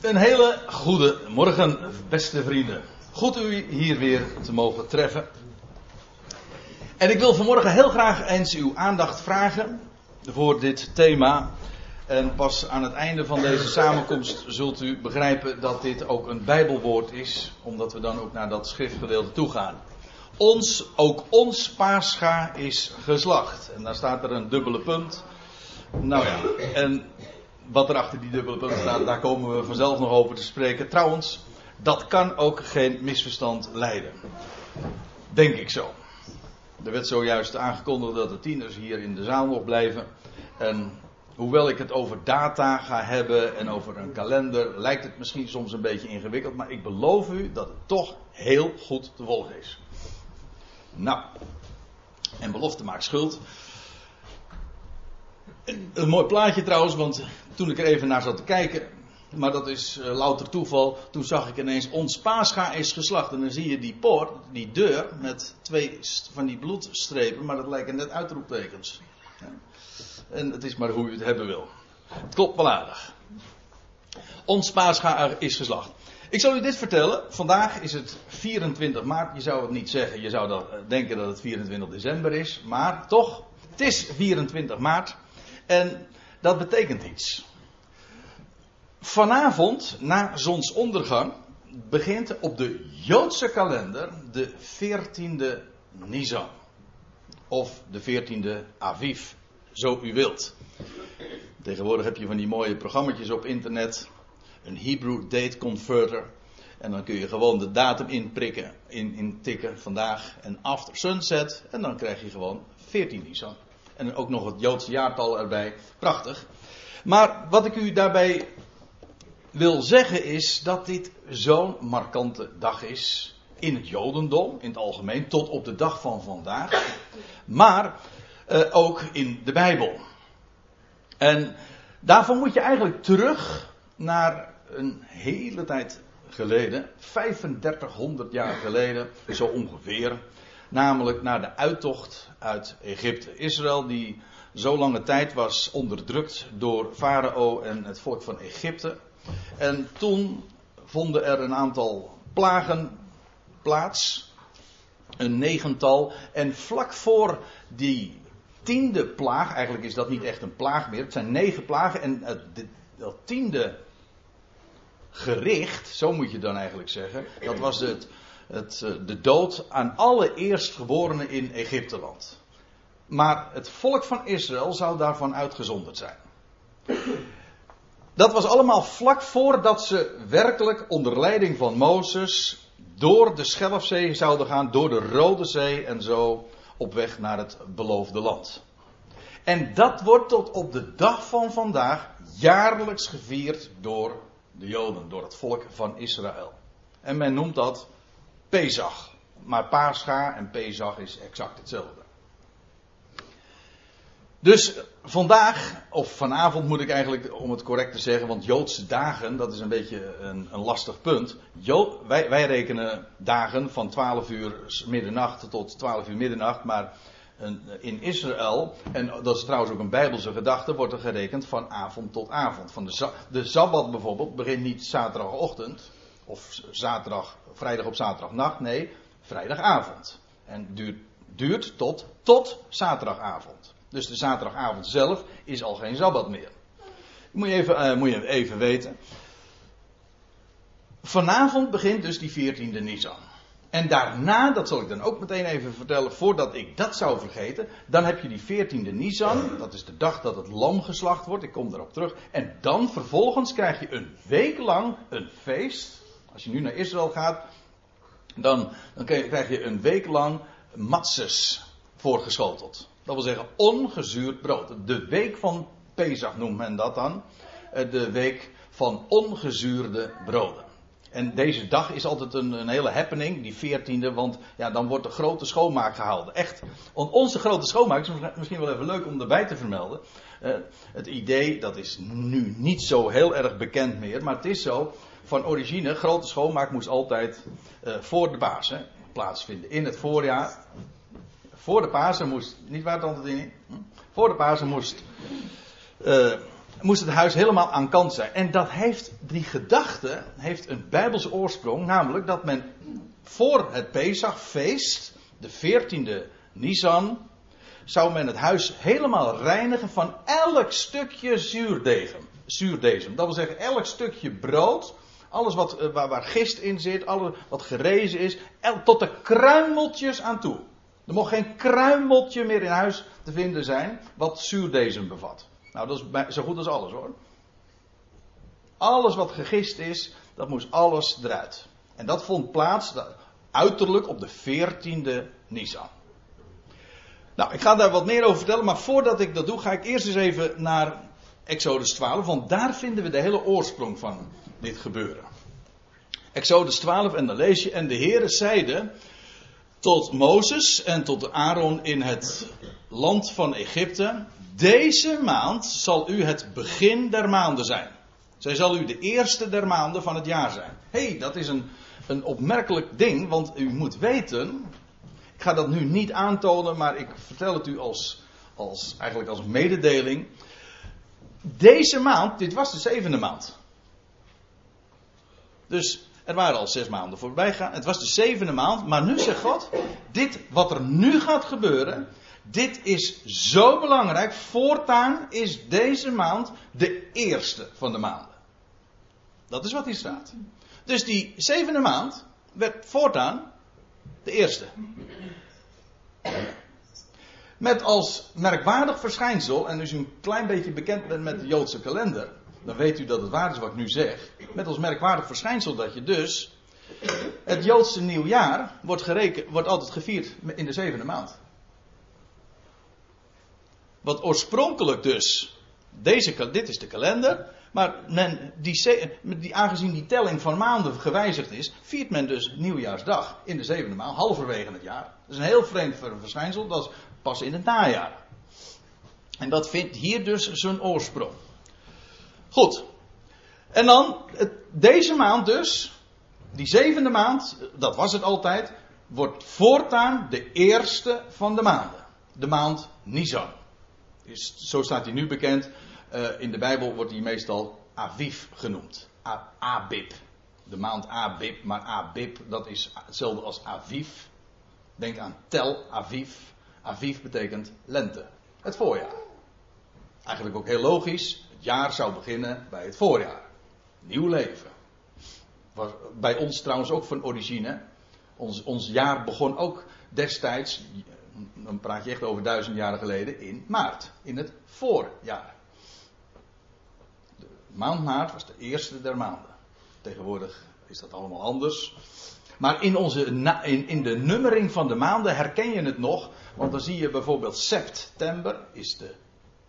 Een hele goede morgen, beste vrienden. Goed u hier weer te mogen treffen. En ik wil vanmorgen heel graag eens uw aandacht vragen voor dit thema. En pas aan het einde van deze samenkomst zult u begrijpen dat dit ook een Bijbelwoord is, omdat we dan ook naar dat schriftgedeelte toe gaan. Ons, ook ons paascha is geslacht. En daar staat er een dubbele punt. Nou ja, en wat er achter die dubbele punt staat, daar komen we vanzelf nog over te spreken. Trouwens, dat kan ook geen misverstand leiden. Denk ik zo. Er werd zojuist aangekondigd dat de tieners hier in de zaal nog blijven. En hoewel ik het over data ga hebben en over een kalender, lijkt het misschien soms een beetje ingewikkeld. Maar ik beloof u dat het toch heel goed te volgen is. Nou, en belofte maakt schuld. Een mooi plaatje trouwens, want toen ik er even naar zat te kijken, maar dat is uh, louter toeval, toen zag ik ineens ons paascha is geslacht. En dan zie je die poort, die deur, met twee van die bloedstrepen, maar dat lijken net uitroeptekens. Ja. En het is maar hoe u het hebben wil. Het klopt wel aardig. Ons paascha is geslacht. Ik zal u dit vertellen. Vandaag is het 24 maart. Je zou het niet zeggen. Je zou dat denken dat het 24 december is. Maar toch, het is 24 maart. En dat betekent iets. Vanavond, na zonsondergang, begint op de Joodse kalender de 14e Nisan. Of de 14e Aviv, zo u wilt. Tegenwoordig heb je van die mooie programma's op internet. Een Hebrew Date Converter. En dan kun je gewoon de datum inprikken, in, tikken vandaag en after sunset. En dan krijg je gewoon 14 Nisan. En ook nog het Joodse jaartal erbij. Prachtig. Maar wat ik u daarbij wil zeggen is dat dit zo'n markante dag is. In het Jodendom, in het algemeen, tot op de dag van vandaag. Maar uh, ook in de Bijbel. En daarvoor moet je eigenlijk terug naar een hele tijd geleden. 3500 jaar geleden, zo ongeveer. Namelijk naar de uittocht uit Egypte. Israël die zo lange tijd was onderdrukt door Farao en het volk van Egypte. En toen vonden er een aantal plagen plaats. Een negental. En vlak voor die tiende plaag, eigenlijk is dat niet echt een plaag meer. Het zijn negen plagen. En dat tiende gericht, zo moet je dan eigenlijk zeggen. Dat was het, het, eh, de dood aan alle eerstgeborenen in Egypteland. Maar het volk van Israël zou daarvan uitgezonderd zijn. Dat was allemaal vlak voordat ze werkelijk onder leiding van Mozes door de Schelfzee zouden gaan, door de Rode Zee en zo op weg naar het beloofde land. En dat wordt tot op de dag van vandaag jaarlijks gevierd door de Joden, door het volk van Israël. En men noemt dat Pesach. Maar Pascha en Pesach is exact hetzelfde. Dus vandaag, of vanavond moet ik eigenlijk, om het correct te zeggen, want Joodse dagen, dat is een beetje een, een lastig punt. Wij, wij, rekenen dagen van 12 uur middernacht tot 12 uur middernacht, maar in Israël, en dat is trouwens ook een bijbelse gedachte, wordt er gerekend van avond tot avond. Van de, de Sabbat bijvoorbeeld begint niet zaterdagochtend, of zaterdag, vrijdag op zaterdagnacht, nee, vrijdagavond. En duurt, duurt tot, tot zaterdagavond. Dus de zaterdagavond zelf is al geen Sabbat meer. Moet je even, uh, moet je even weten. Vanavond begint dus die 14e Nisan. En daarna, dat zal ik dan ook meteen even vertellen, voordat ik dat zou vergeten. Dan heb je die 14e Nisan, dat is de dag dat het lam geslacht wordt. Ik kom daarop terug. En dan vervolgens krijg je een week lang een feest. Als je nu naar Israël gaat, dan, dan krijg je een week lang matzes voorgeschoteld. Dat wil zeggen ongezuurd brood. De week van Pesach noemt men dat dan. Eh, de week van ongezuurde broden. En deze dag is altijd een, een hele happening, die veertiende, want ja, dan wordt de grote schoonmaak gehouden. Echt, onze grote schoonmaak is misschien wel even leuk om erbij te vermelden. Uh, het idee, dat is nu niet zo heel erg bekend meer, maar het is zo, van origine, grote schoonmaak moest altijd uh, voor de baas plaatsvinden. In het voorjaar, voor de Pasen moest, niet waar altijd in, hm? voor de Pasen moest uh, moest het huis helemaal aan kant zijn. En dat heeft, die gedachte heeft een bijbelse oorsprong, namelijk dat men voor het Pesachfeest, de 14e Nisan, zou men het huis helemaal reinigen van elk stukje zuurdegen, zuurdezem. Dat wil zeggen, elk stukje brood, alles wat, eh, waar gist in zit, alles wat gerezen is, tot de kruimeltjes aan toe. Er mocht geen kruimeltje meer in huis te vinden zijn wat zuurdezem bevat. Nou, dat is zo goed als alles hoor. Alles wat gegist is, dat moest alles eruit. En dat vond plaats uiterlijk op de 14e Nisan. Nou, ik ga daar wat meer over vertellen, maar voordat ik dat doe, ga ik eerst eens even naar Exodus 12, want daar vinden we de hele oorsprong van dit gebeuren. Exodus 12, en dan lees je, en de Heere zeide tot Mozes en tot Aaron in het land van Egypte, deze maand zal u het begin der maanden zijn. Zij zal u de eerste der maanden van het jaar zijn. Hé, hey, dat is een, een opmerkelijk ding, want u moet weten. Ik ga dat nu niet aantonen, maar ik vertel het u als, als, eigenlijk als mededeling. Deze maand, dit was de zevende maand. Dus er waren al zes maanden voorbij gegaan. Het was de zevende maand. Maar nu zegt God: Dit wat er nu gaat gebeuren. Dit is zo belangrijk. Voortaan is deze maand de eerste van de maanden. Dat is wat hier staat. Dus die zevende maand werd voortaan de eerste. Met als merkwaardig verschijnsel, en als u een klein beetje bekend bent met de Joodse kalender, dan weet u dat het waar is wat ik nu zeg. Met als merkwaardig verschijnsel dat je dus. Het Joodse nieuwjaar wordt, wordt altijd gevierd in de zevende maand. Wat oorspronkelijk dus. Deze, dit is de kalender. Maar men, die, die, aangezien die telling van maanden gewijzigd is, viert men dus nieuwjaarsdag in de zevende maand, halverwege het jaar. Dat is een heel vreemd verschijnsel, dat is pas in het najaar. En dat vindt hier dus zijn oorsprong. Goed. En dan, deze maand dus, die zevende maand, dat was het altijd, wordt voortaan de eerste van de maanden. De maand Nisan. Is, zo staat hij nu bekend. Uh, in de Bijbel wordt hij meestal Aviv genoemd. Abib. De maand Abib, maar Abib dat is hetzelfde als Aviv. Denk aan Tel Aviv. Aviv betekent lente. Het voorjaar. Eigenlijk ook heel logisch. Jaar zou beginnen bij het voorjaar. Nieuw leven. Was bij ons trouwens ook van origine. Ons, ons jaar begon ook destijds, dan praat je echt over duizend jaren geleden, in maart. In het voorjaar. De maand maart was de eerste der maanden. Tegenwoordig is dat allemaal anders. Maar in, onze, in, in de nummering van de maanden herken je het nog. Want dan zie je bijvoorbeeld september is de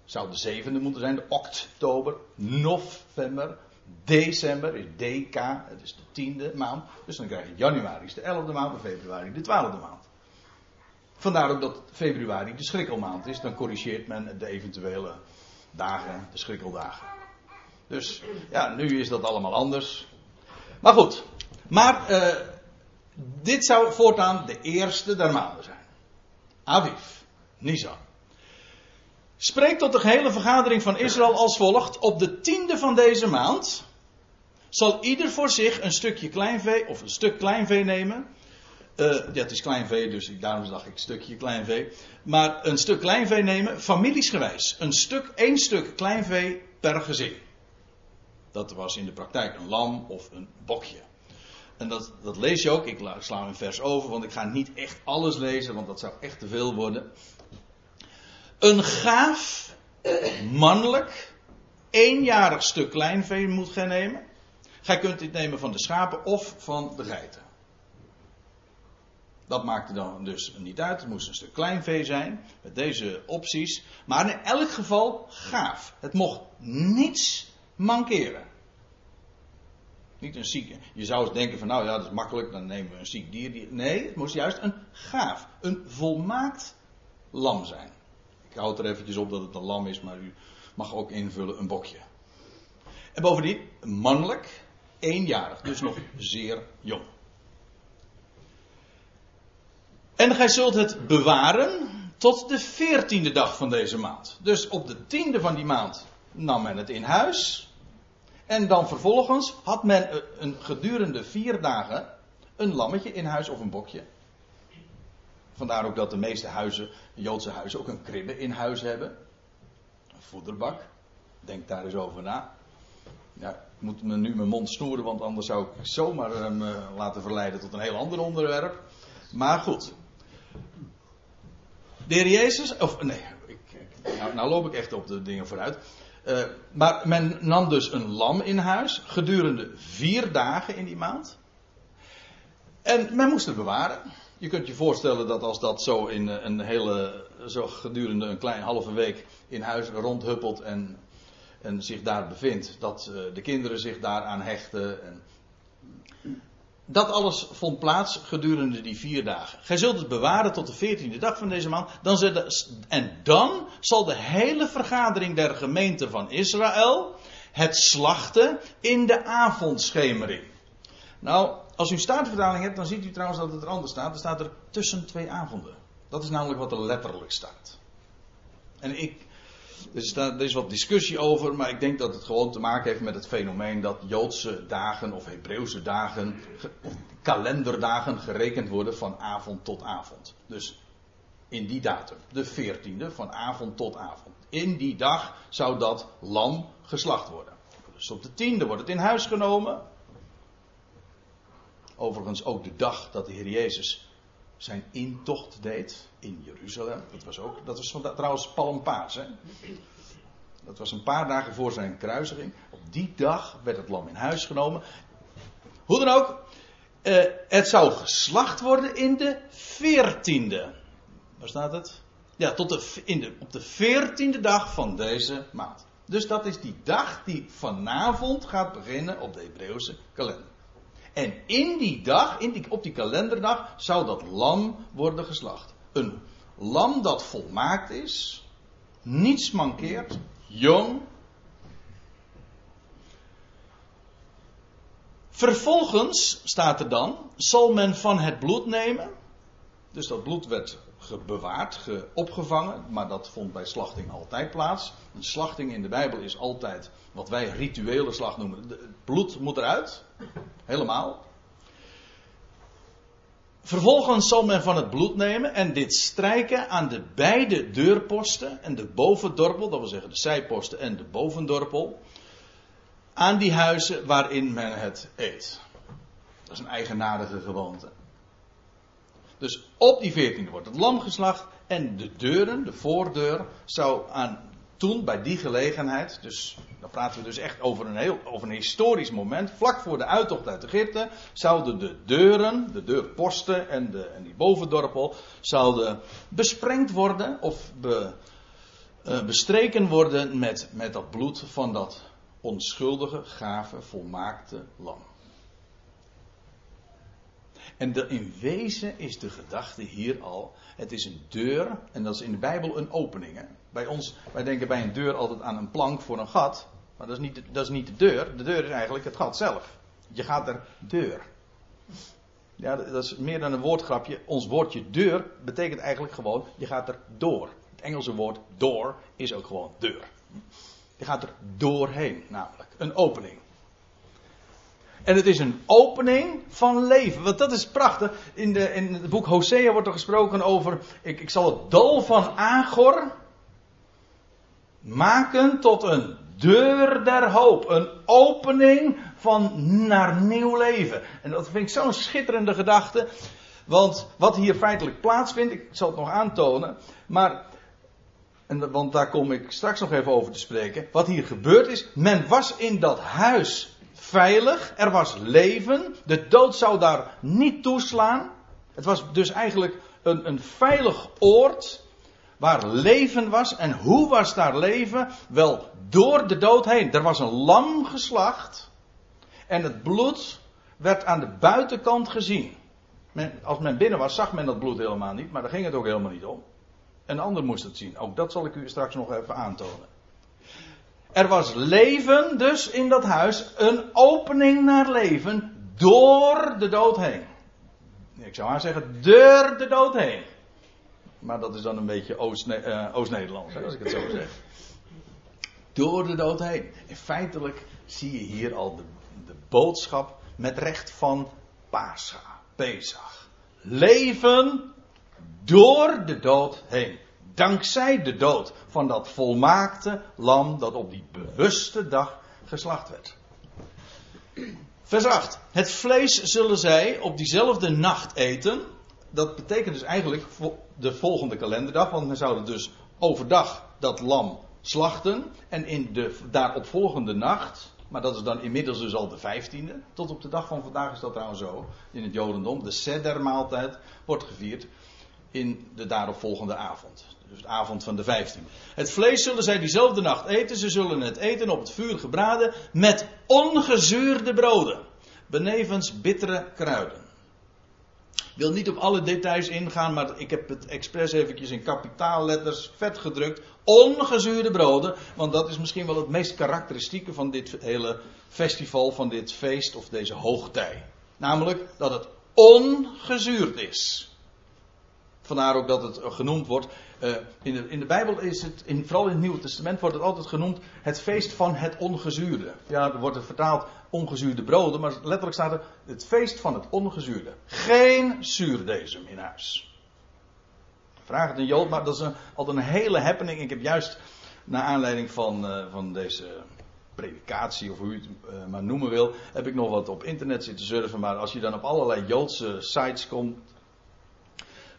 zou de zevende moeten zijn, de oktober, november, december is DK, het is de tiende maand. Dus dan krijg je januari is de elfde maand en februari de twaalfde maand. Vandaar ook dat februari de schrikkelmaand is. Dan corrigeert men de eventuele dagen, de schrikkeldagen. Dus ja, nu is dat allemaal anders. Maar goed. Maar uh, dit zou voortaan de eerste der maanden zijn. Aviv, Nisan. Spreek tot de gehele vergadering van Israël als volgt. Op de tiende van deze maand zal ieder voor zich een stukje kleinvee of een stuk kleinvee nemen. Uh, ja, het is kleinvee, dus daarom dacht ik stukje kleinvee. Maar een stuk kleinvee nemen, familiesgewijs. Een stuk, één stuk kleinvee per gezin. Dat was in de praktijk een lam of een bokje. En dat, dat lees je ook. Ik sla een vers over, want ik ga niet echt alles lezen, want dat zou echt te veel worden een gaaf, mannelijk, eenjarig stuk kleinvee moet gaan nemen. Gij kunt dit nemen van de schapen of van de geiten. Dat maakte dan dus niet uit. Het moest een stuk kleinvee zijn. Met deze opties. Maar in elk geval gaaf. Het mocht niets mankeren. Niet een zieke. Je zou eens denken van nou ja, dat is makkelijk. Dan nemen we een ziek dier. Nee, het moest juist een gaaf. Een volmaakt lam zijn. Ik houd er eventjes op dat het een lam is, maar u mag ook invullen een bokje. En bovendien, mannelijk, eenjarig, dus nog zeer jong. En gij zult het bewaren tot de veertiende dag van deze maand. Dus op de tiende van die maand nam men het in huis. En dan vervolgens had men een, een gedurende vier dagen een lammetje in huis of een bokje. Vandaar ook dat de meeste huizen, Joodse huizen, ook een kribbe in huis hebben. Een voederbak. Denk daar eens over na. Ja, ik moet me nu mijn mond snoeren, want anders zou ik zomaar eh, me laten verleiden tot een heel ander onderwerp. Maar goed. De Jezus, of nee, ik, nou, nou, loop ik echt op de dingen vooruit. Uh, maar men nam dus een lam in huis gedurende vier dagen in die maand. En men moest het bewaren. Je kunt je voorstellen dat als dat zo in eh, een hele, zo gedurende een klein halve week in huis rondhuppelt en, en zich daar bevindt, dat uh, de kinderen zich daaraan hechten. En dat alles vond plaats gedurende die vier dagen. Gij zult het bewaren tot de veertiende dag van deze maand. Dan en dan zal de hele vergadering der gemeente van Israël het slachten in de avondschemering. Nou, als u staatvertaling hebt, dan ziet u trouwens dat het er anders staat. Er staat er tussen twee avonden. Dat is namelijk wat er letterlijk staat. En ik, er, is wat discussie over, maar ik denk dat het gewoon te maken heeft met het fenomeen dat Joodse dagen of Hebreeuwse dagen, of kalenderdagen gerekend worden van avond tot avond. Dus in die datum, de 14e, van avond tot avond. In die dag zou dat lam geslacht worden. Dus op de tiende wordt het in huis genomen. Overigens ook de dag dat de Heer Jezus zijn intocht deed in Jeruzalem. Dat was ook, dat was trouwens Palmpaas. Hè? Dat was een paar dagen voor zijn kruisiging. Op die dag werd het lam in huis genomen. Hoe dan ook, eh, het zou geslacht worden in de veertiende. Waar staat het? Ja, tot de, in de, op de veertiende dag van deze maand. Dus dat is die dag die vanavond gaat beginnen op de Hebreeuwse kalender. En in die dag, in die, op die kalenderdag, zou dat lam worden geslacht. Een lam dat volmaakt is, niets mankeert, jong. Vervolgens, staat er dan, zal men van het bloed nemen. Dus dat bloed werd bewaard, ge, opgevangen, maar dat vond bij slachting altijd plaats. Een slachting in de Bijbel is altijd wat wij rituele slag noemen. Het bloed moet eruit, helemaal. Vervolgens zal men van het bloed nemen en dit strijken aan de beide deurposten en de bovendorpel, dat wil zeggen de zijposten en de bovendorpel, aan die huizen waarin men het eet. Dat is een eigenaardige gewoonte. Dus op die veertiende wordt het lam geslacht en de deuren, de voordeur, zou aan toen bij die gelegenheid, dus dan praten we dus echt over een heel over een historisch moment, vlak voor de uittocht uit Egypte, zouden de deuren, de deurposten en, de, en die bovendorpel, zouden besprengd worden of be, uh, bestreken worden met, met dat bloed van dat onschuldige, gave, volmaakte lam. En de, in wezen is de gedachte hier al, het is een deur, en dat is in de Bijbel een opening. Hè? Bij ons, wij denken bij een deur altijd aan een plank voor een gat, maar dat is, niet, dat is niet de deur, de deur is eigenlijk het gat zelf. Je gaat er deur. Ja, dat is meer dan een woordgrapje. Ons woordje deur betekent eigenlijk gewoon, je gaat er door. Het Engelse woord door is ook gewoon deur. Je gaat er doorheen, namelijk. Een opening. En het is een opening van leven. Want dat is prachtig. In, de, in het boek Hosea wordt er gesproken over. Ik, ik zal het dal van Agor maken tot een deur der hoop. Een opening van naar nieuw leven. En dat vind ik zo'n schitterende gedachte. Want wat hier feitelijk plaatsvindt, ik zal het nog aantonen. Maar, en, want daar kom ik straks nog even over te spreken. Wat hier gebeurd is, men was in dat huis veilig, er was leven, de dood zou daar niet toeslaan. Het was dus eigenlijk een, een veilig oord waar leven was. En hoe was daar leven? Wel door de dood heen. Er was een lam geslacht en het bloed werd aan de buitenkant gezien. Men, als men binnen was, zag men dat bloed helemaal niet, maar daar ging het ook helemaal niet om. Een ander moest het zien. Ook dat zal ik u straks nog even aantonen. Er was leven dus in dat huis, een opening naar leven door de dood heen. Ik zou maar zeggen, door de dood heen. Maar dat is dan een beetje eh, Oost-Nederlands, als ik het zo zeg. door de dood heen. En feitelijk zie je hier al de, de boodschap met recht van Pascha, Pesach. Leven door de dood heen. Dankzij de dood van dat volmaakte lam dat op die bewuste dag geslacht werd. Vers 8. Het vlees zullen zij op diezelfde nacht eten. Dat betekent dus eigenlijk de volgende kalenderdag, want men zouden dus overdag dat lam slachten. En in de daaropvolgende nacht, maar dat is dan inmiddels dus al de vijftiende. Tot op de dag van vandaag is dat trouwens zo in het Jodendom. De Seder-maaltijd wordt gevierd in de daaropvolgende avond. Dus de avond van de vijftiende. Het vlees zullen zij diezelfde nacht eten. Ze zullen het eten op het vuur gebraden met ongezuurde broden. Benevens bittere kruiden. Ik wil niet op alle details ingaan, maar ik heb het expres eventjes in kapitaalletters vet gedrukt. Ongezuurde broden, want dat is misschien wel het meest karakteristieke van dit hele festival, van dit feest of deze hoogtij. Namelijk dat het ongezuurd is. Vandaar ook dat het genoemd wordt. Uh, in, de, in, de, Bijbel is het, in, vooral in het Nieuwe Testament, wordt het altijd genoemd het feest van het ongezuurde. Ja, er wordt het vertaald ongezuurde broden, maar letterlijk staat er het feest van het ongezuurde. Geen zuurdesem in huis. Vraag het een Jood, maar dat is een, altijd een hele happening. Ik heb juist, naar aanleiding van, uh, van deze predikatie, of hoe je het maar noemen wil, heb ik nog wat op internet zitten surfen. Maar als je dan op allerlei Joodse sites komt,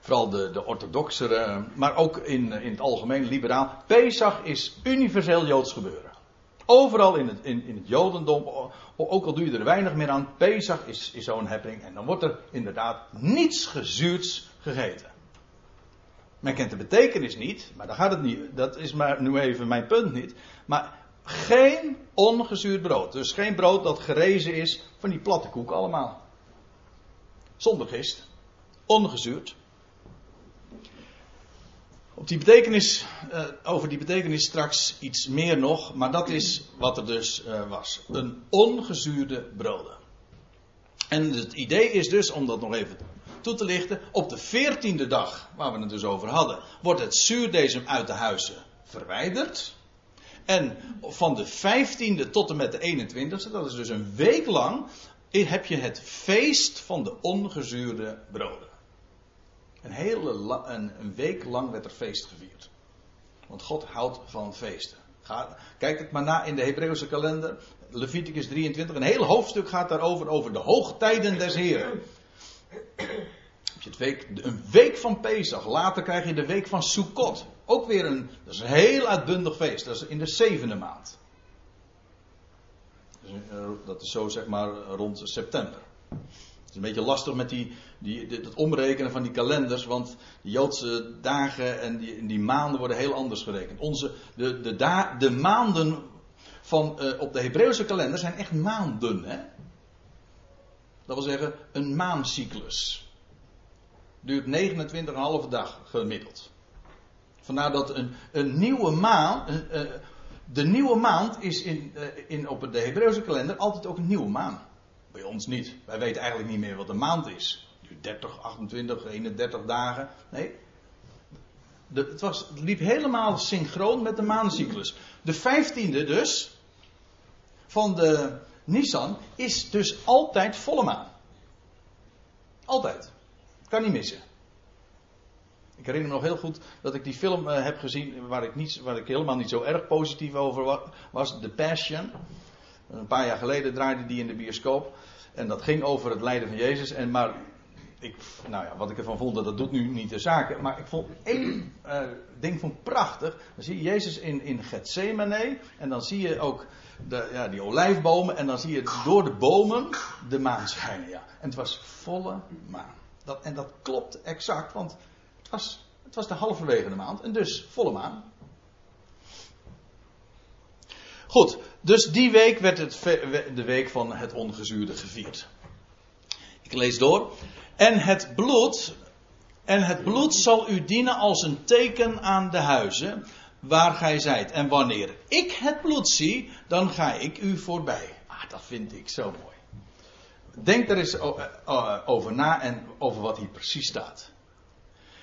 Vooral de, de orthodoxere, maar ook in, in het algemeen liberaal. Pesach is universeel Joods gebeuren. Overal in het, in, in het Jodendom, ook al doe je er weinig meer aan, Pesach is, is zo'n happening. En dan wordt er inderdaad niets gezuurds gegeten. Men kent de betekenis niet, maar daar gaat het niet. Dat is maar nu even mijn punt niet. Maar geen ongezuurd brood. Dus geen brood dat gerezen is van die platte koek allemaal. Zonder gist. Ongezuurd. Op die betekenis, uh, over die betekenis straks iets meer nog, maar dat is wat er dus uh, was. Een ongezuurde broden. En het idee is dus, om dat nog even toe te lichten, op de veertiende dag, waar we het dus over hadden, wordt het zuurdesem uit de huizen verwijderd. En van de vijftiende tot en met de 21ste, dat is dus een week lang, heb je het feest van de ongezuurde broden. Een hele een, een week lang werd er feest gevierd. Want God houdt van feesten. Ga, kijk het maar na in de Hebreeuwse kalender. Leviticus 23. Een heel hoofdstuk gaat daarover. Over de hoogtijden des Heren. Het week, een week van Pesach. Later krijg je de week van Sukkot. Ook weer een, dat is een heel uitbundig feest. Dat is in de zevende maand. Dat is zo zeg maar rond september. Het is een beetje lastig met die, die, het omrekenen van die kalenders, want de Joodse dagen en die, die maanden worden heel anders gerekend. Onze, de, de, maanden van, uh, op de Hebreeuwse kalender zijn echt maanden. Hè? Dat wil zeggen, een maancyclus. Duurt 29,5 dag gemiddeld. Vandaar dat een, een nieuwe maan. Uh, de nieuwe maand is in, uh, in, op de Hebreeuwse kalender altijd ook een nieuwe maan. Bij ons niet. Wij weten eigenlijk niet meer wat een maand is. 30, 28, 31 dagen. Nee. De, het, was, liep helemaal synchroon met de maancyclus. De 15e dus. Van de Nissan is dus altijd volle maan. Altijd. Kan niet missen. Ik herinner me nog heel goed dat ik die film uh, heb gezien waar ik, niet, waar ik helemaal niet zo erg positief over was. The Passion. Een paar jaar geleden draaide die in de bioscoop. En dat ging over het lijden van Jezus. En maar ik, nou ja, wat ik ervan vond, dat doet nu niet de zaken. Maar ik vond één uh, ding vond prachtig. Dan zie je Jezus in, in Gethsemane. En dan zie je ook de, ja, die olijfbomen. En dan zie je door de bomen de maan schijnen. Ja. En het was volle maan. Dat, en dat klopt exact, want het was, het was de halverwege de maand. En dus volle maan. Goed, dus die week werd het de week van het ongezuurde gevierd. Ik lees door. En het bloed, en het bloed zal u dienen als een teken aan de huizen waar gij zijt. En wanneer ik het bloed zie, dan ga ik u voorbij. Ah, dat vind ik zo mooi. Denk er eens over na en over wat hier precies staat.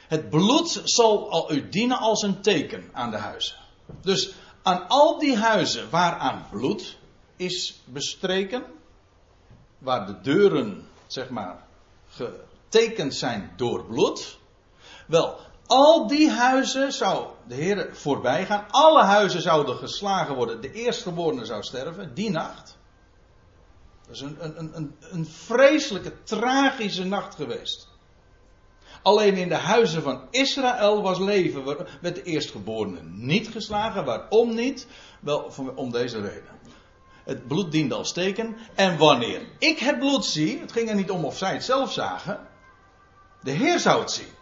Het bloed zal u dienen als een teken aan de huizen. Dus aan al die huizen waaraan bloed is bestreken, waar de deuren, zeg maar, getekend zijn door bloed. Wel, al die huizen zou de Heer voorbij gaan. Alle huizen zouden geslagen worden. De eerstgeborene zou sterven, die nacht. Dat is een, een, een, een vreselijke, tragische nacht geweest. Alleen in de huizen van Israël was leven, werd de eerstgeborene niet geslagen. Waarom niet? Wel, om deze reden. Het bloed diende als teken. En wanneer ik het bloed zie, het ging er niet om of zij het zelf zagen. De Heer zou het zien.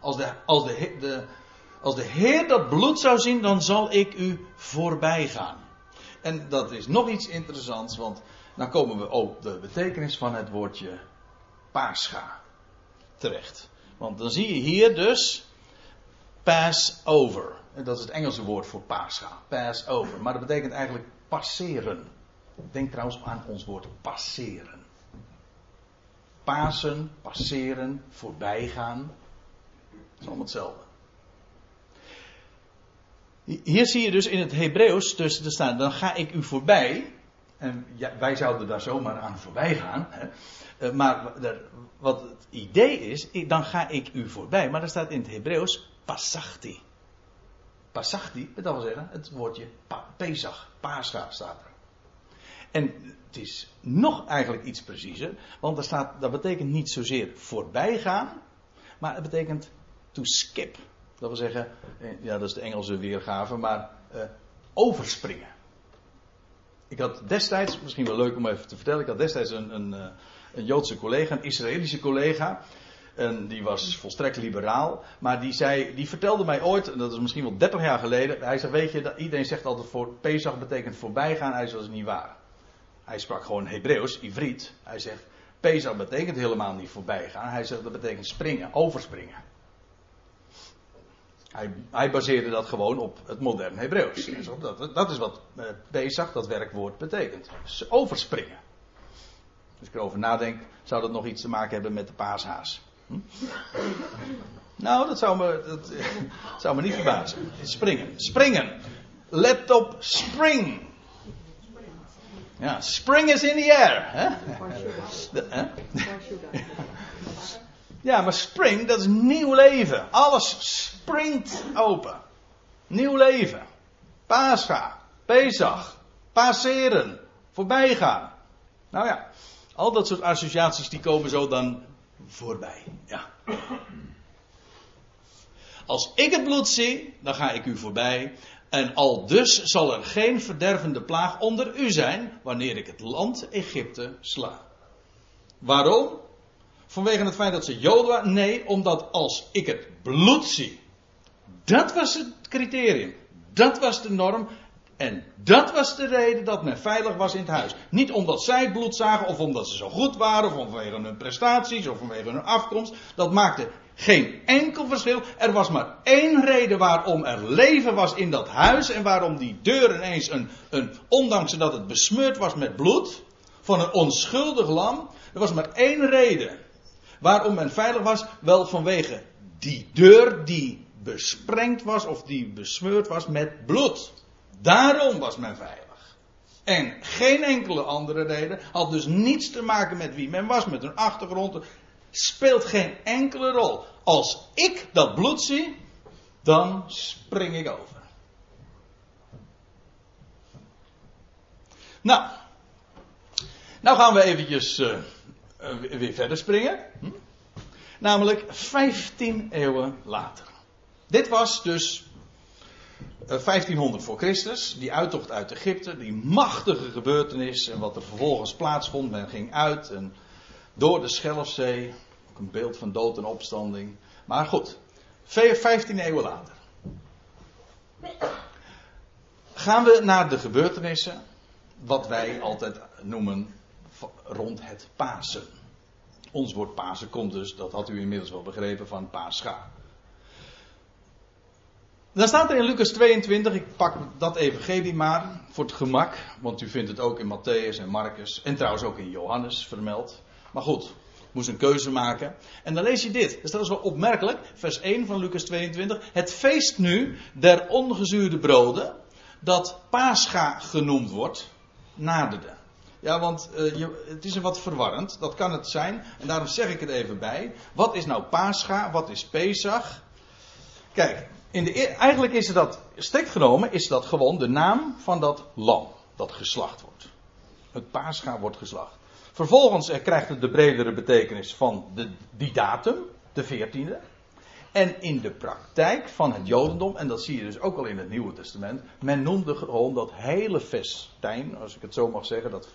Als de, als de, de, als de Heer dat bloed zou zien, dan zal ik u voorbij gaan. En dat is nog iets interessants, want dan komen we op de betekenis van het woordje Pascha terecht. Want dan zie je hier dus pass over. En dat is het Engelse woord voor Pascha. Pass over. Maar dat betekent eigenlijk passeren. Denk trouwens aan ons woord passeren. Pasen, passeren, voorbijgaan. Is allemaal hetzelfde. Hier zie je dus in het Hebreeuws tussen te staan, dan ga ik u voorbij. En wij zouden daar zomaar aan voorbij gaan. Hè. Eh, maar wat het idee is, dan ga ik u voorbij. Maar er staat in het Hebreeuws pasachti. Pasachti, dat wil zeggen het woordje Pesach, Pascha staat er. En het is nog eigenlijk iets preciezer, want er staat, dat betekent niet zozeer voorbij gaan, maar het betekent to skip. Dat wil zeggen, eh, ja, dat is de Engelse weergave, maar uh, overspringen. Ik had destijds, misschien wel leuk om even te vertellen, ik had destijds een, een, eh, een Joodse collega, een Israëlische collega. En die was volstrekt liberaal. Maar die, zei, die vertelde mij ooit, en dat is misschien wel 30 jaar geleden. Hij zei: Weet je, iedereen zegt altijd voor Pesach betekent voorbijgaan. Hij zei: Dat is niet waar. Hij sprak gewoon Hebreeuws, Ivriet. Hij zegt: Pesach betekent helemaal niet voorbijgaan. Hij zegt dat betekent springen, overspringen. Hij, hij, baseerde dat gewoon op het moderne Hebreeuws. Dat, dat, is wat uh, Pesach, dat werkwoord, betekent. overspringen. Als ik erover nadenk, zou dat nog iets te maken hebben met de paashaas. Hm? Nou, dat zou, me, dat, zou me niet verbazen. Springen. Springen. Let op spring. Ja, spring is in the air. Hè? Ja, maar spring, dat is nieuw leven. Alles springt open. Nieuw leven. Pascha, Pesach, passeren, voorbijgaan. Nou ja, al dat soort associaties die komen zo dan voorbij. Ja. Als ik het bloed zie, dan ga ik u voorbij. En al dus zal er geen verdervende plaag onder u zijn, wanneer ik het land Egypte sla. Waarom? Vanwege het feit dat ze Joden waren? Nee, omdat als ik het bloed zie. Dat was het criterium. Dat was de norm. En dat was de reden dat men veilig was in het huis. Niet omdat zij bloed zagen, of omdat ze zo goed waren, of vanwege hun prestaties, of vanwege hun afkomst. Dat maakte geen enkel verschil. Er was maar één reden waarom er leven was in dat huis. En waarom die deur ineens een, een ondanks dat het besmeurd was met bloed, van een onschuldig lam. Er was maar één reden waarom men veilig was. Wel vanwege die deur die besprengd was of die besmeurd was met bloed. Daarom was men veilig. En geen enkele andere reden. Had dus niets te maken met wie men was, met hun achtergrond. Speelt geen enkele rol. Als ik dat bloed zie, dan spring ik over. Nou, nou gaan we eventjes uh, weer verder springen. Hm? Namelijk 15 eeuwen later. Dit was dus 1500 eh, voor Christus, die uittocht uit Egypte, die machtige gebeurtenis en wat er vervolgens plaatsvond. Men ging uit en door de Schelfzee, ook een beeld van dood en opstanding. Maar goed, 15 eeuwen later. Gaan we naar de gebeurtenissen, wat wij altijd noemen rond het Pasen. Ons woord Pasen komt dus, dat had u inmiddels wel begrepen, van Pascha. Dan staat er in Lucas 22, ik pak dat evangelie maar voor het gemak, want u vindt het ook in Matthäus en Marcus en trouwens ook in Johannes vermeld. Maar goed, moest een keuze maken. En dan lees je dit. Dus dat is wel opmerkelijk. Vers 1 van Lucas 22. Het feest nu der ongezuurde broden, dat Pascha genoemd wordt, naderde. Ja, want uh, je, het is een wat verwarrend. Dat kan het zijn. En daarom zeg ik het even bij. Wat is nou Pascha? Wat is Pesach? Kijk, in de, e- eigenlijk is dat, strikt genomen, is dat gewoon de naam van dat lam dat geslacht wordt. Het paascha wordt geslacht. Vervolgens krijgt het de bredere betekenis van de, die datum, de 14e. En in de praktijk van het Jodendom, en dat zie je dus ook al in het Nieuwe Testament, men noemde gewoon dat hele festijn, als ik het zo mag zeggen, dat,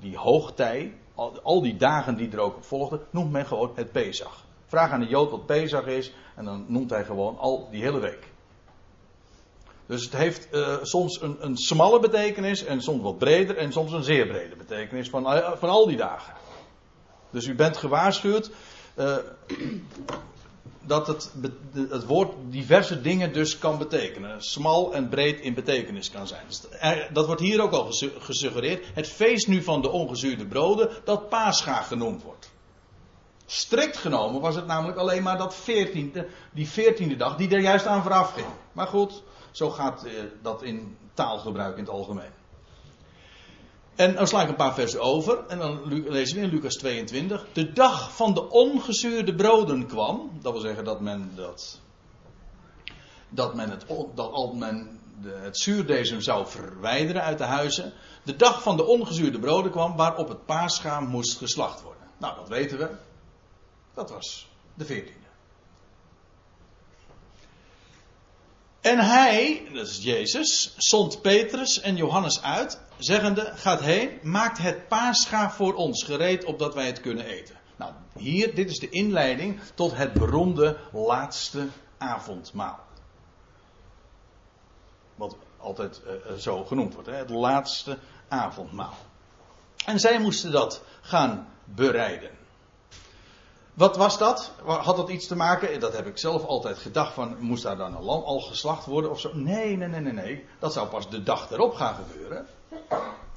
die hoogtij, al, al die dagen die er ook op volgden, noemt men gewoon het Pesach. Vraag aan de Jood wat Pesach is, en dan noemt hij gewoon al die hele week. Dus het heeft uh, soms een, een smalle betekenis en soms wat breder en soms een zeer brede betekenis van, uh, van al die dagen. Dus u bent gewaarschuwd uh, dat het, het woord diverse dingen dus kan betekenen. Smal en breed in betekenis kan zijn. Dus dat wordt hier ook al gesuggereerd. Het feest nu van de ongezuurde broden dat Pascha genoemd wordt. Strikt genomen was het namelijk alleen maar dat 14e, die veertiende dag die er juist aan vooraf ging. Maar goed, zo gaat eh, dat in taalgebruik in het algemeen. En dan sla ik een paar versen over. En dan lezen we in Lucas 22. De dag van de ongezuurde broden kwam. Dat wil zeggen dat men dat. Dat men het, dat al men het zuurdesem zou verwijderen uit de huizen. De dag van de ongezuurde broden kwam waarop het paaschaam moest geslacht worden. Nou, dat weten we. Dat was de 14e. En hij, dat is Jezus, zond Petrus en Johannes uit, zeggende: Gaat heen, maakt het paascha voor ons gereed, opdat wij het kunnen eten. Nou, hier, dit is de inleiding tot het beroemde laatste avondmaal. Wat altijd uh, zo genoemd wordt, hè? het laatste avondmaal. En zij moesten dat gaan bereiden. Wat was dat? Had dat iets te maken? Dat heb ik zelf altijd gedacht van, moest daar dan een lam al geslacht worden of zo? Nee, nee, nee, nee, nee. Dat zou pas de dag erop gaan gebeuren.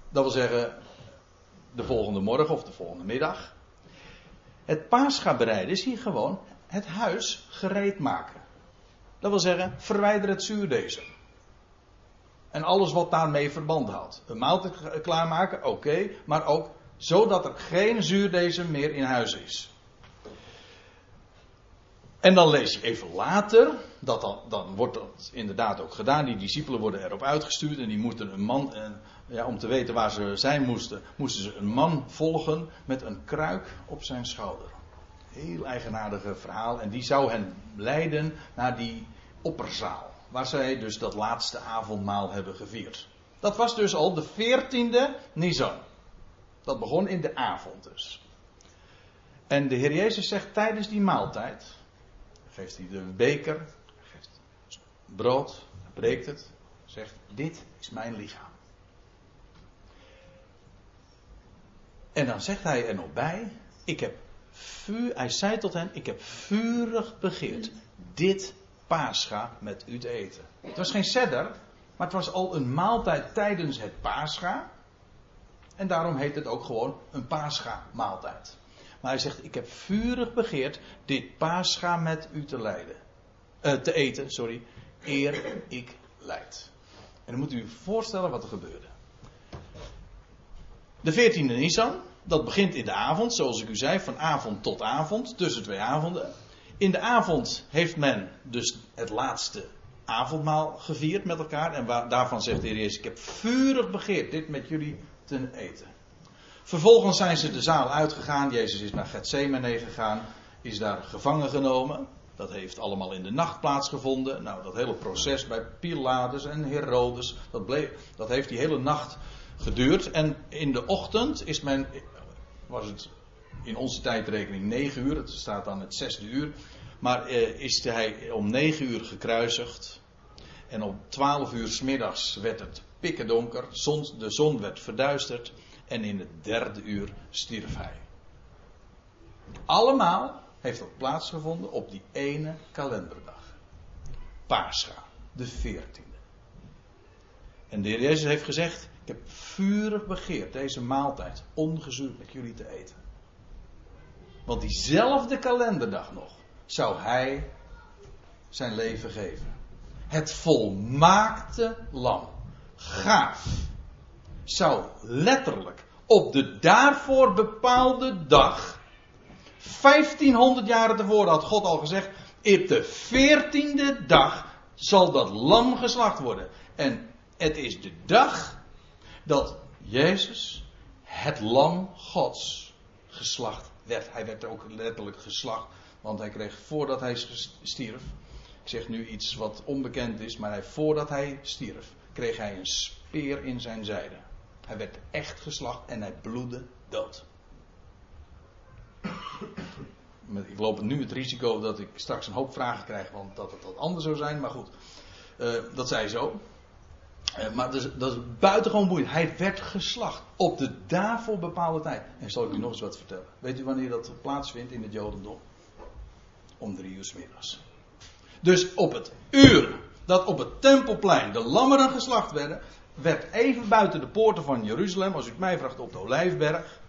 Dat wil zeggen, de volgende morgen of de volgende middag. Het paascha bereiden is hier gewoon het huis gereed maken. Dat wil zeggen, verwijder het zuurdezen. En alles wat daarmee verband houdt. Een maaltijd klaarmaken, oké, maar ook zodat er geen zuurdezen meer in huis is. En dan lees je even later, dat dan, wordt dat inderdaad ook gedaan. Die discipelen worden erop uitgestuurd en die moeten een man, ja, om te weten waar ze zijn moesten, moesten ze een man volgen met een kruik op zijn schouder. Heel eigenaardige verhaal. En die zou hen leiden naar die opperzaal, waar zij dus dat laatste avondmaal hebben gevierd. Dat was dus al de 14e Nisan. Dat begon in de avond dus. En de Heer Jezus zegt tijdens die maaltijd geeft hij de beker, geeft brood, breekt het, zegt: Dit is mijn lichaam. En dan zegt hij er nog bij: Ik heb vuur, hij zei tot hen: Ik heb vurig begeerd dit paascha met u te eten. Het was geen sedder, maar het was al een maaltijd tijdens het paascha. En daarom heet het ook gewoon een paascha maaltijd. Maar hij zegt: Ik heb vurig begeerd dit paascha met u te leiden. Uh, te eten, sorry. Eer ik leid. En dan moet u voorstellen wat er gebeurde. De 14e Nisan, dat begint in de avond, zoals ik u zei, van avond tot avond, tussen twee avonden. In de avond heeft men dus het laatste avondmaal gevierd met elkaar. En daarvan zegt de Heer Jezus: Ik heb vurig begeerd dit met jullie te eten. Vervolgens zijn ze de zaal uitgegaan. Jezus is naar Gethsemane gegaan. Is daar gevangen genomen. Dat heeft allemaal in de nacht plaatsgevonden. Nou, dat hele proces bij Pilatus en Herodes. Dat, bleef, dat heeft die hele nacht geduurd. En in de ochtend is men. Was het in onze tijdrekening 9 uur. Het staat dan het zesde uur. Maar eh, is hij om 9 uur gekruisigd. En om 12 uur s middags werd het pikken donker. de zon werd verduisterd en in het derde uur stierf hij. Allemaal heeft dat plaatsgevonden op die ene kalenderdag. Pascha, de veertiende. En de Heer Jezus heeft gezegd: Ik heb vurig begeerd deze maaltijd ongezuurd met jullie te eten. Want diezelfde kalenderdag nog zou hij zijn leven geven. Het volmaakte lam. Gaaf. Zou letterlijk op de daarvoor bepaalde dag. 1500 jaren tevoren had God al gezegd. Op de veertiende dag zal dat lam geslacht worden. En het is de dag dat Jezus, het lam Gods, geslacht werd. Hij werd ook letterlijk geslacht, want hij kreeg voordat hij stierf. Ik zeg nu iets wat onbekend is, maar hij, voordat hij stierf, kreeg hij een speer in zijn zijde. Hij werd echt geslacht en hij bloedde dood. Ik loop nu het risico dat ik straks een hoop vragen krijg, want dat het wat anders zou zijn. Maar goed, uh, dat zei zo. Uh, maar dat is, dat is buitengewoon boeiend. Hij werd geslacht op de daarvoor bepaalde tijd. En zal ik u nog eens wat vertellen. Weet u wanneer dat plaatsvindt in het Jodendom? Om drie uur middags. Dus op het uur dat op het tempelplein de lammeren geslacht werden, werd even buiten de poorten van Jeruzalem, als u mij vraagt op de Olijfberg,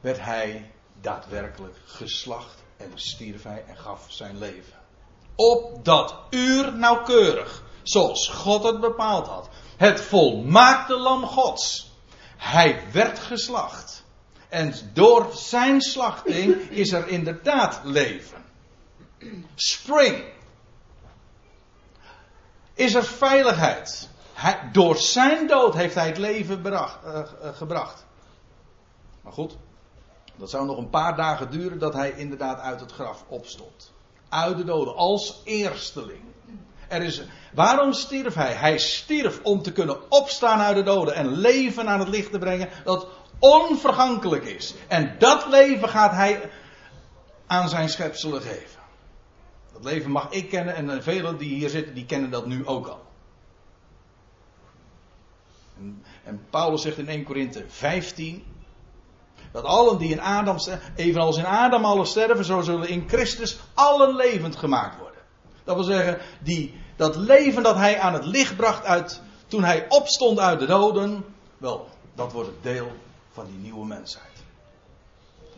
werd hij daadwerkelijk geslacht en stierf hij en gaf zijn leven. Op dat uur nauwkeurig, zoals God het bepaald had. Het volmaakte lam Gods. Hij werd geslacht. En door zijn slachting is er inderdaad leven. Spring. Is er veiligheid. Door zijn dood heeft hij het leven uh, uh, gebracht. Maar goed, dat zou nog een paar dagen duren dat hij inderdaad uit het graf opstond. Uit de doden, als eersteling. Er is, waarom stierf hij? Hij stierf om te kunnen opstaan uit de doden en leven aan het licht te brengen dat onvergankelijk is. En dat leven gaat hij aan zijn schepselen geven. Dat leven mag ik kennen en velen die hier zitten, die kennen dat nu ook al. En, Paulus zegt in 1 Korinthe 15. Dat allen die in Adam, evenals in Adam alle sterven, zo zullen in Christus allen levend gemaakt worden. Dat wil zeggen, die, dat leven dat hij aan het licht bracht uit, toen hij opstond uit de doden, wel, dat wordt het deel van die nieuwe mensheid.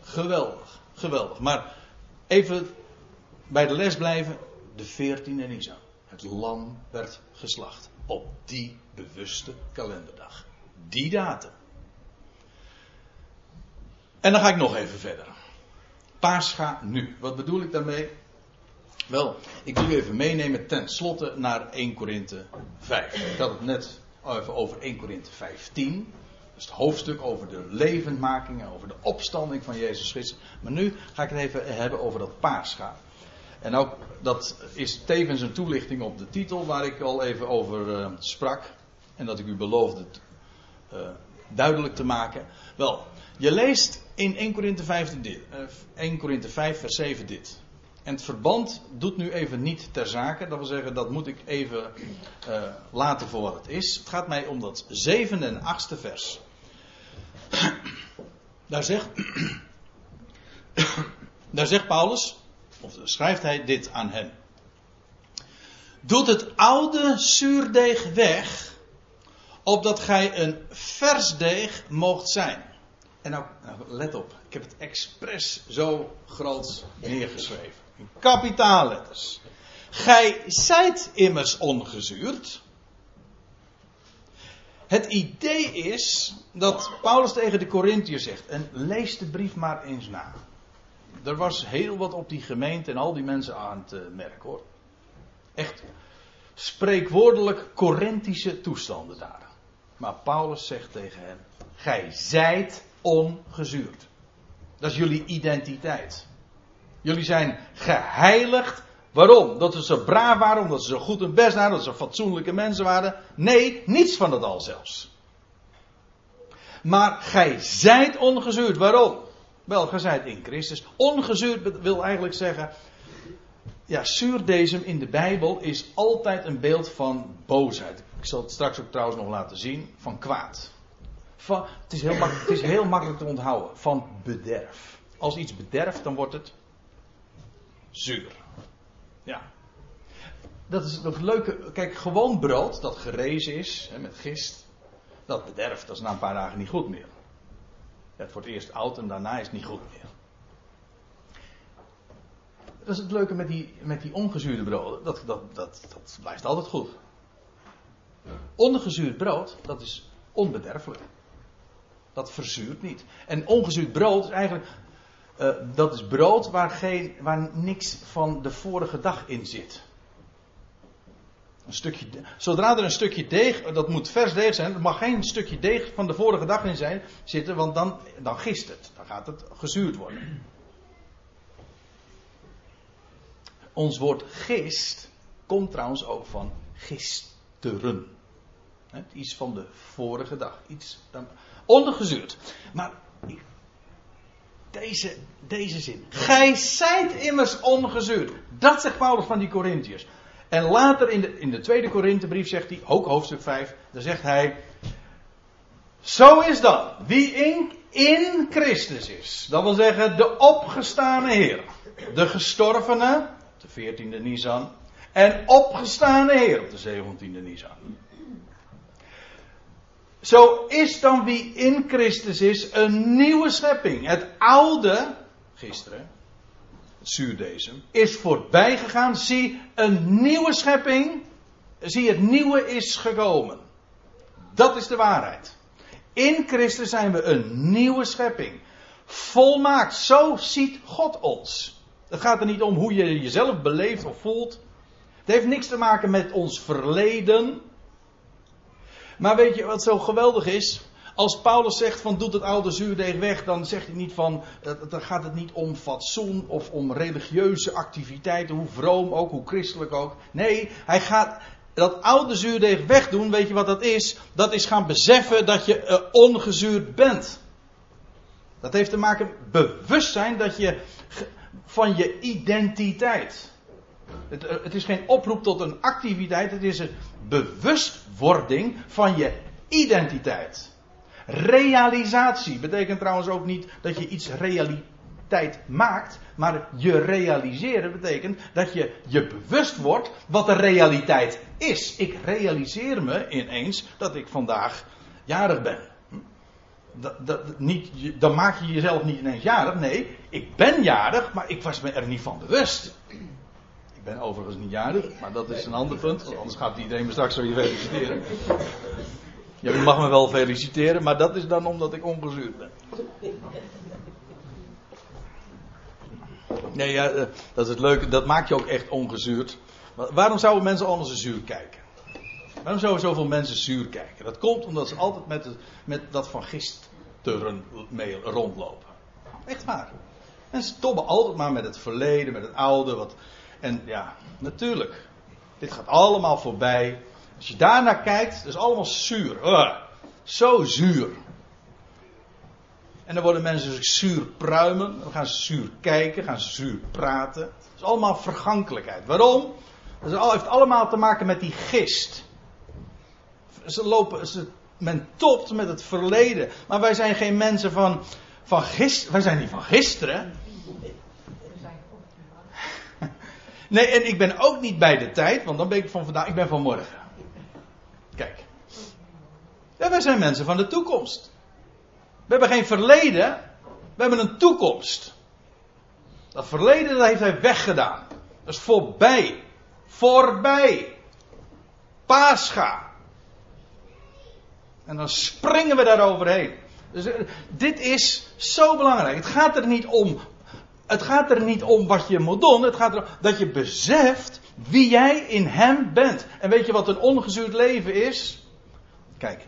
Geweldig, geweldig. Maar even bij de les blijven, de 14e Nisan. Het lam werd geslacht op die bewuste kalenderdag. Die datum. En dan ga ik nog even verder. Pascha nu. Wat bedoel ik daarmee? Wel, ik wil u even meenemen ten slotte naar 1 Korinthe 5. Ik had het net even over 1 Korinthe 15. Dat is het hoofdstuk over de levendmaking en over de opstanding van Jezus Christus. Maar nu ga ik het even hebben over dat Pascha. En ook dat is tevens een toelichting op de titel waar ik al even over uh, sprak. En dat ik u beloofde uh, duidelijk te maken. Wel, je leest in 1 Korinthe 5, dit, uh, 1 Korinthe 5 vers 7 dit. En het verband doet nu even niet ter zake. Dat wil zeggen, dat moet ik even uh, laten voor wat het is. Het gaat mij om dat zevende en achtste vers. Daar zegt, daar zegt Paulus, of schrijft hij dit aan hen. Doet het oude zuurdeeg weg, opdat gij een vers deeg moogt zijn. En nou, nou, let op, ik heb het expres zo groot neergeschreven. In kapitaalletters. Gij zijt immers ongezuurd. Het idee is dat Paulus tegen de Corinthiërs zegt, en lees de brief maar eens na. Er was heel wat op die gemeente en al die mensen aan te merken hoor. Echt spreekwoordelijk Corinthische toestanden daar. Maar Paulus zegt tegen hen: Gij zijt ongezuurd. Dat is jullie identiteit. Jullie zijn geheiligd. Waarom? Dat ze zo braaf waren, omdat ze zo goed hun best waren, dat ze fatsoenlijke mensen waren. Nee, niets van dat al zelfs. Maar gij zijt ongezuurd. Waarom? Wel, zijt in Christus. Ongezuurd wil eigenlijk zeggen. Ja, zuurdesem in de Bijbel is altijd een beeld van boosheid. Ik zal het straks ook trouwens nog laten zien. Van kwaad. Van, het, is heel het is heel makkelijk te onthouden. Van bederf. Als iets bederft, dan wordt het zuur. Ja. Dat is het leuke. Kijk, gewoon brood dat gerezen is hè, met gist. Dat bederft. Dat is na een paar dagen niet goed meer. Het wordt eerst oud en daarna is het niet goed meer. Dat is het leuke met die, met die ongezuurde brood. Dat, dat, dat, dat blijft altijd goed. Ongezuurd brood, dat is onbederfelijk. Dat verzuurt niet. En ongezuurd brood is eigenlijk. Eh, dat is brood waar, geen, waar niks van de vorige dag in zit. Een stukje, zodra er een stukje deeg, dat moet vers deeg zijn, er mag geen stukje deeg van de vorige dag in zijn, zitten, want dan, dan gist het. Dan gaat het gezuurd worden. Ons woord gist komt trouwens ook van gisteren. Iets van de vorige dag. Iets dan, ondergezuurd. Maar deze, deze zin. Gij zijt immers ongezuurd. Dat zegt Paulus van die Corinthiërs. En later in de, in de tweede Korinthebrief zegt hij, ook hoofdstuk 5, daar zegt hij. Zo is dat. Wie in, Christus is. Dat wil zeggen de opgestane Heer. De gestorvene, de 14e Nisan. En opgestane Heer op de 17e Nisan. Zo is dan wie in Christus is een nieuwe schepping. Het oude, gisteren, zuurdesem, is voorbij gegaan. Zie, een nieuwe schepping. Zie, het nieuwe is gekomen. Dat is de waarheid. In Christus zijn we een nieuwe schepping. Volmaakt. Zo ziet God ons. Het gaat er niet om hoe je jezelf beleeft of voelt. Het heeft niks te maken met ons verleden. Maar weet je wat zo geweldig is? Als Paulus zegt van doet het oude zuurdeeg weg, dan zegt hij niet van, eh, dan gaat het niet om fatsoen of om religieuze activiteiten, hoe vroom ook, hoe christelijk ook. Nee, hij gaat dat oude zuurdeeg wegdoen, weet je wat dat is? Dat is gaan beseffen dat je uh, ongezuurd bent. Dat heeft te maken met bewustzijn dat je van je identiteit. Het, eh, het, is geen oproep tot een activiteit, het is een bewustwording van je identiteit. Realisatie betekent trouwens ook niet dat je iets realiteit maakt, maar je realiseren betekent dat je je bewust wordt wat de realiteit is. Ik realiseer me ineens dat ik vandaag jarig ben. Dat, dat, niet, dan maak je jezelf niet ineens jarig. Nee, ik ben jarig, maar ik was me er niet van bewust ben overigens niet jarig, maar dat is een ander punt. Anders gaat iedereen me straks weer feliciteren. Ja, mag me wel feliciteren, maar dat is dan omdat ik ongezuurd ben. Nee, ja, eh, dat is het leuke. Dat maakt je ook echt ongezuurd. waarom zouden mensen allemaal zo zuur kijken? Waarom zouden zoveel mensen zuur kijken? Dat komt omdat ze altijd met, met dat van gisteren mee rondlopen. Echt waar. En ze tobben altijd maar met het verleden, met het oude. Wat, en ja, natuurlijk. Dit gaat allemaal voorbij. Als je daarnaar kijkt, het is allemaal zuur. zo zuur. En dan worden mensen zich zuur pruimen. Dan gaan ze zuur kijken, gaan ze zuur praten. Het is allemaal vergankelijkheid. Waarom? Het heeft allemaal te maken met die gist. Ze lopen, ze, men topt met het verleden. Maar wij zijn geen mensen van, van gisteren. Wij zijn niet van gisteren. Nee, en ik ben ook niet bij de tijd, want dan ben ik van vandaag, ik ben van morgen. Kijk. Ja, wij zijn mensen van de toekomst. We hebben geen verleden, we hebben een toekomst. Dat verleden dat heeft hij weggedaan. Dat is voorbij. Voorbij. Pascha. En dan springen we daar overheen. Dus eh, dit is zo belangrijk. Het gaat er niet om het gaat er niet om wat je moet doen. Het gaat erom dat je beseft wie jij in hem bent. En weet je wat een ongezuurd leven is? Kijk.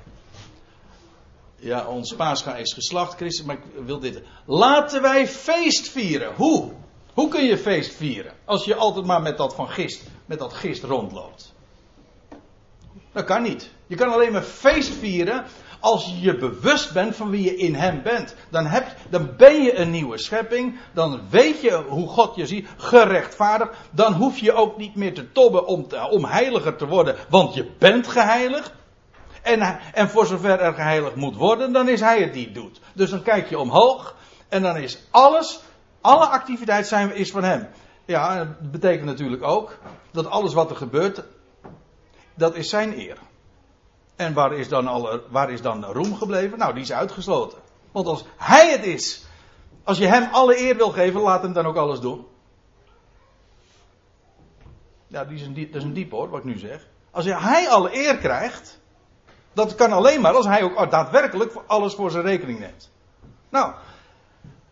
Ja, ons paascha is geslacht, Christus, maar ik wil dit. Laten wij feest vieren. Hoe? Hoe kun je feest vieren? Als je altijd maar met dat van gist, met dat gist rondloopt. Dat kan niet. Je kan alleen maar feest vieren als je je bewust bent van wie je in hem bent, dan, dan ben je een nieuwe schepping. Dan weet je hoe God je ziet, gerechtvaardigd. Dan hoef je ook niet meer te tobben om, om heiliger te worden, want je bent geheiligd. En, en voor zover er geheiligd moet worden, dan is hij het die het doet. Dus dan kijk je omhoog en dan is alles, alle activiteit zijn, is van hem. Ja, dat betekent natuurlijk ook dat alles wat er gebeurt, dat is zijn eer. En waar is, dan alle, waar is dan roem gebleven? Nou, die is uitgesloten. Want als hij het is, als je hem alle eer wil geven, laat hem dan ook alles doen. Ja, die is een diep, dat is een diep hoor, wat ik nu zeg. Als hij alle eer krijgt. Dat kan alleen maar als hij ook daadwerkelijk alles voor zijn rekening neemt. Nou,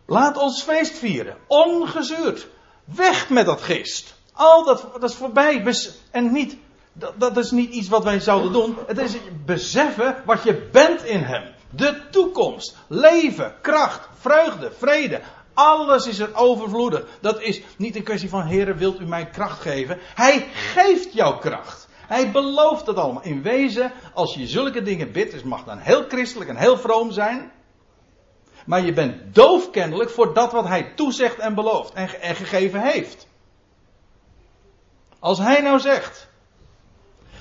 laat ons feest vieren. Ongezuurd. Weg met dat geest. Al dat, dat is voorbij. En niet, dat, dat is niet iets wat wij zouden doen. Het is beseffen wat je bent in hem. De toekomst. Leven, kracht, vreugde, vrede. Alles is er overvloedig. Dat is niet een kwestie van, Heer, wilt u mij kracht geven? Hij geeft jou kracht. Hij belooft het allemaal. In wezen, als je zulke dingen bidt, het mag dan heel christelijk en heel vroom zijn. Maar je bent doof kennelijk voor dat wat hij toezegt en belooft en gegeven heeft. Als hij nou zegt,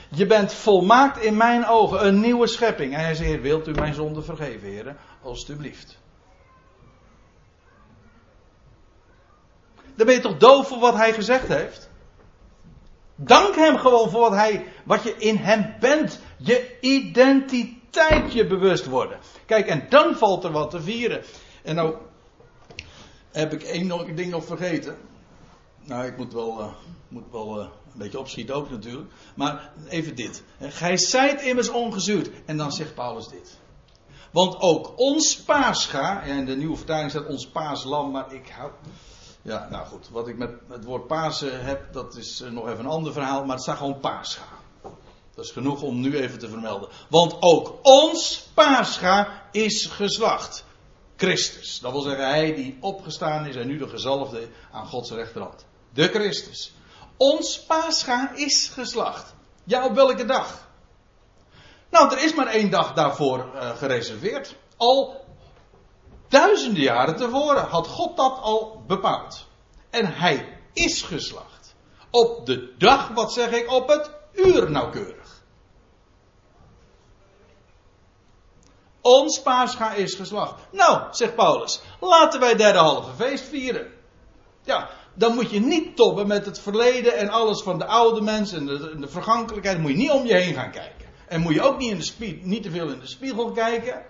je bent volmaakt in mijn ogen, een nieuwe schepping. En hij zegt, wilt u mijn zonde vergeven, heren? Alsjeblieft. Dan ben je toch doof voor wat hij gezegd heeft? Dank hem gewoon voor wat, hij, wat je in hem bent. Je identiteit je bewust worden. Kijk, en dan valt er wat te vieren. En nou heb ik één ding nog vergeten. Nou, ik moet wel, uh, moet wel uh, een beetje opschieten ook natuurlijk. Maar even dit. Gij zijt immers ongezuurd. En dan zegt Paulus dit. Want ook ons paascha, en de nieuwe vertaling staat ons paaslam, maar ik hou, ja, nou goed. Wat ik met het woord Pasen heb, dat is eh, nog even een ander verhaal. Maar het staat gewoon Pascha. Dat is genoeg om nu even te vermelden. Want ook ons Pascha is geslacht. Christus. Dat wil zeggen, hij die opgestaan is en nu de gezalfde aan Gods rechterhand. De Christus. Ons Pascha is geslacht. Ja, op welke dag? Nou, er is maar één dag daarvoor uh, gereserveerd. Al Duizenden jaren tevoren had God dat al bepaald. En hij is geslacht. Op de dag, wat zeg ik, op het uur nauwkeurig. Ons paascha is geslacht. Nou, zegt Paulus, laten wij derde halve feest vieren. Ja, dan moet je niet toppen met het verleden en alles van de oude mensen en de, vergankelijkheid. Moet je niet om je heen gaan kijken. En moet je ook niet, in de niet te veel in de spiegel kijken.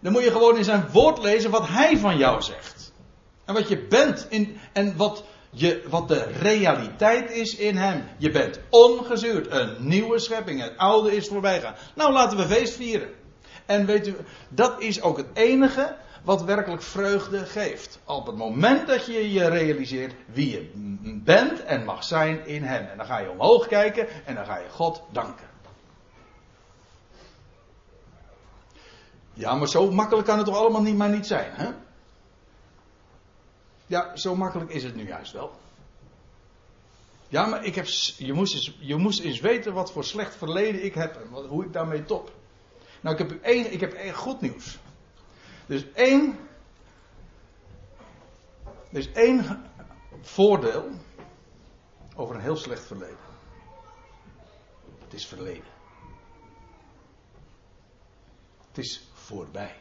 Dan moet je gewoon in zijn woord lezen wat hij van jou zegt. En wat je bent en wat, je, wat de realiteit is in hem. Je bent ongezuurd, een nieuwe schepping. Het oude is voorbij Nou, laten we feest vieren. En weet u, dat is ook het enige wat werkelijk vreugde geeft. Op het moment dat je je realiseert wie je bent en mag zijn in hem. En dan ga je omhoog kijken en dan ga je God danken. Ja, maar zo makkelijk kan het toch allemaal niet maar niet zijn, hè? Ja, zo makkelijk is het nu juist wel. Ja, maar ik heb, je, moest eens, je moest eens weten wat voor slecht verleden ik heb en hoe ik daarmee top. Nou, ik heb één, ik heb één goed nieuws. Dus één, er is één voordeel over een heel slecht verleden. Het is verleden. Het is voorbij.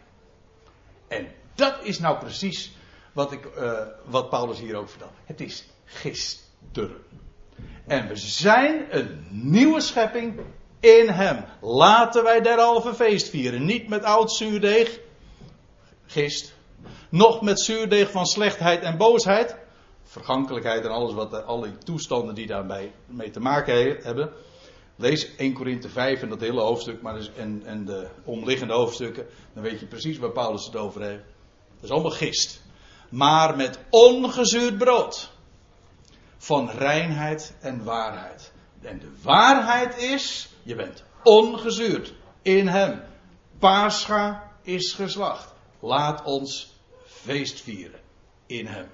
En dat is nou precies wat, ik, uh, wat Paulus hier ook vertelt. Het is gisteren. En we zijn een nieuwe schepping in hem. Laten wij derhalve feest vieren. Niet met oud zuurdeeg, gist. Nog met zuurdeeg van slechtheid en boosheid. Vergankelijkheid en alles wat, alle toestanden die daarbij mee te maken hebben. Lees 1 Korinthe 5 en dat hele hoofdstuk maar dus, en, en de omliggende hoofdstukken. Dan weet je precies waar Paulus het over heeft. Dat is allemaal gist. Maar met ongezuurd brood. Van reinheid en waarheid. En de waarheid is, je bent ongezuurd in hem. Pascha is geslacht. Laat ons feest vieren in hem.